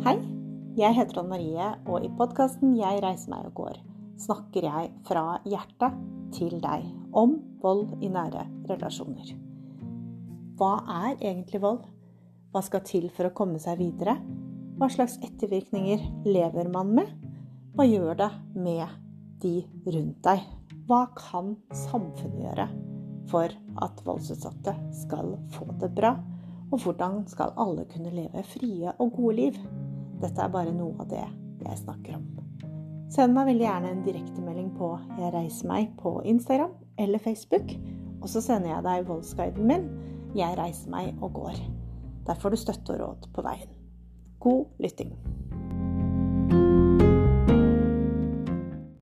Hei, jeg heter Anne Marie, og i podkasten 'Jeg reiser meg og går' snakker jeg fra hjertet til deg om vold i nære relasjoner. Hva er egentlig vold? Hva skal til for å komme seg videre? Hva slags ettervirkninger lever man med? Hva gjør det med de rundt deg? Hva kan samfunnet gjøre for at voldsutsatte skal få det bra? Og hvordan skal alle kunne leve frie og gode liv? Dette er bare noe av det jeg snakker om. Send meg veldig gjerne en direktemelding på 'Jeg reiser meg' på Instagram eller Facebook. Og så sender jeg deg voldsguiden min 'Jeg reiser meg og går'. Der får du støtte og råd på veien. God lytting.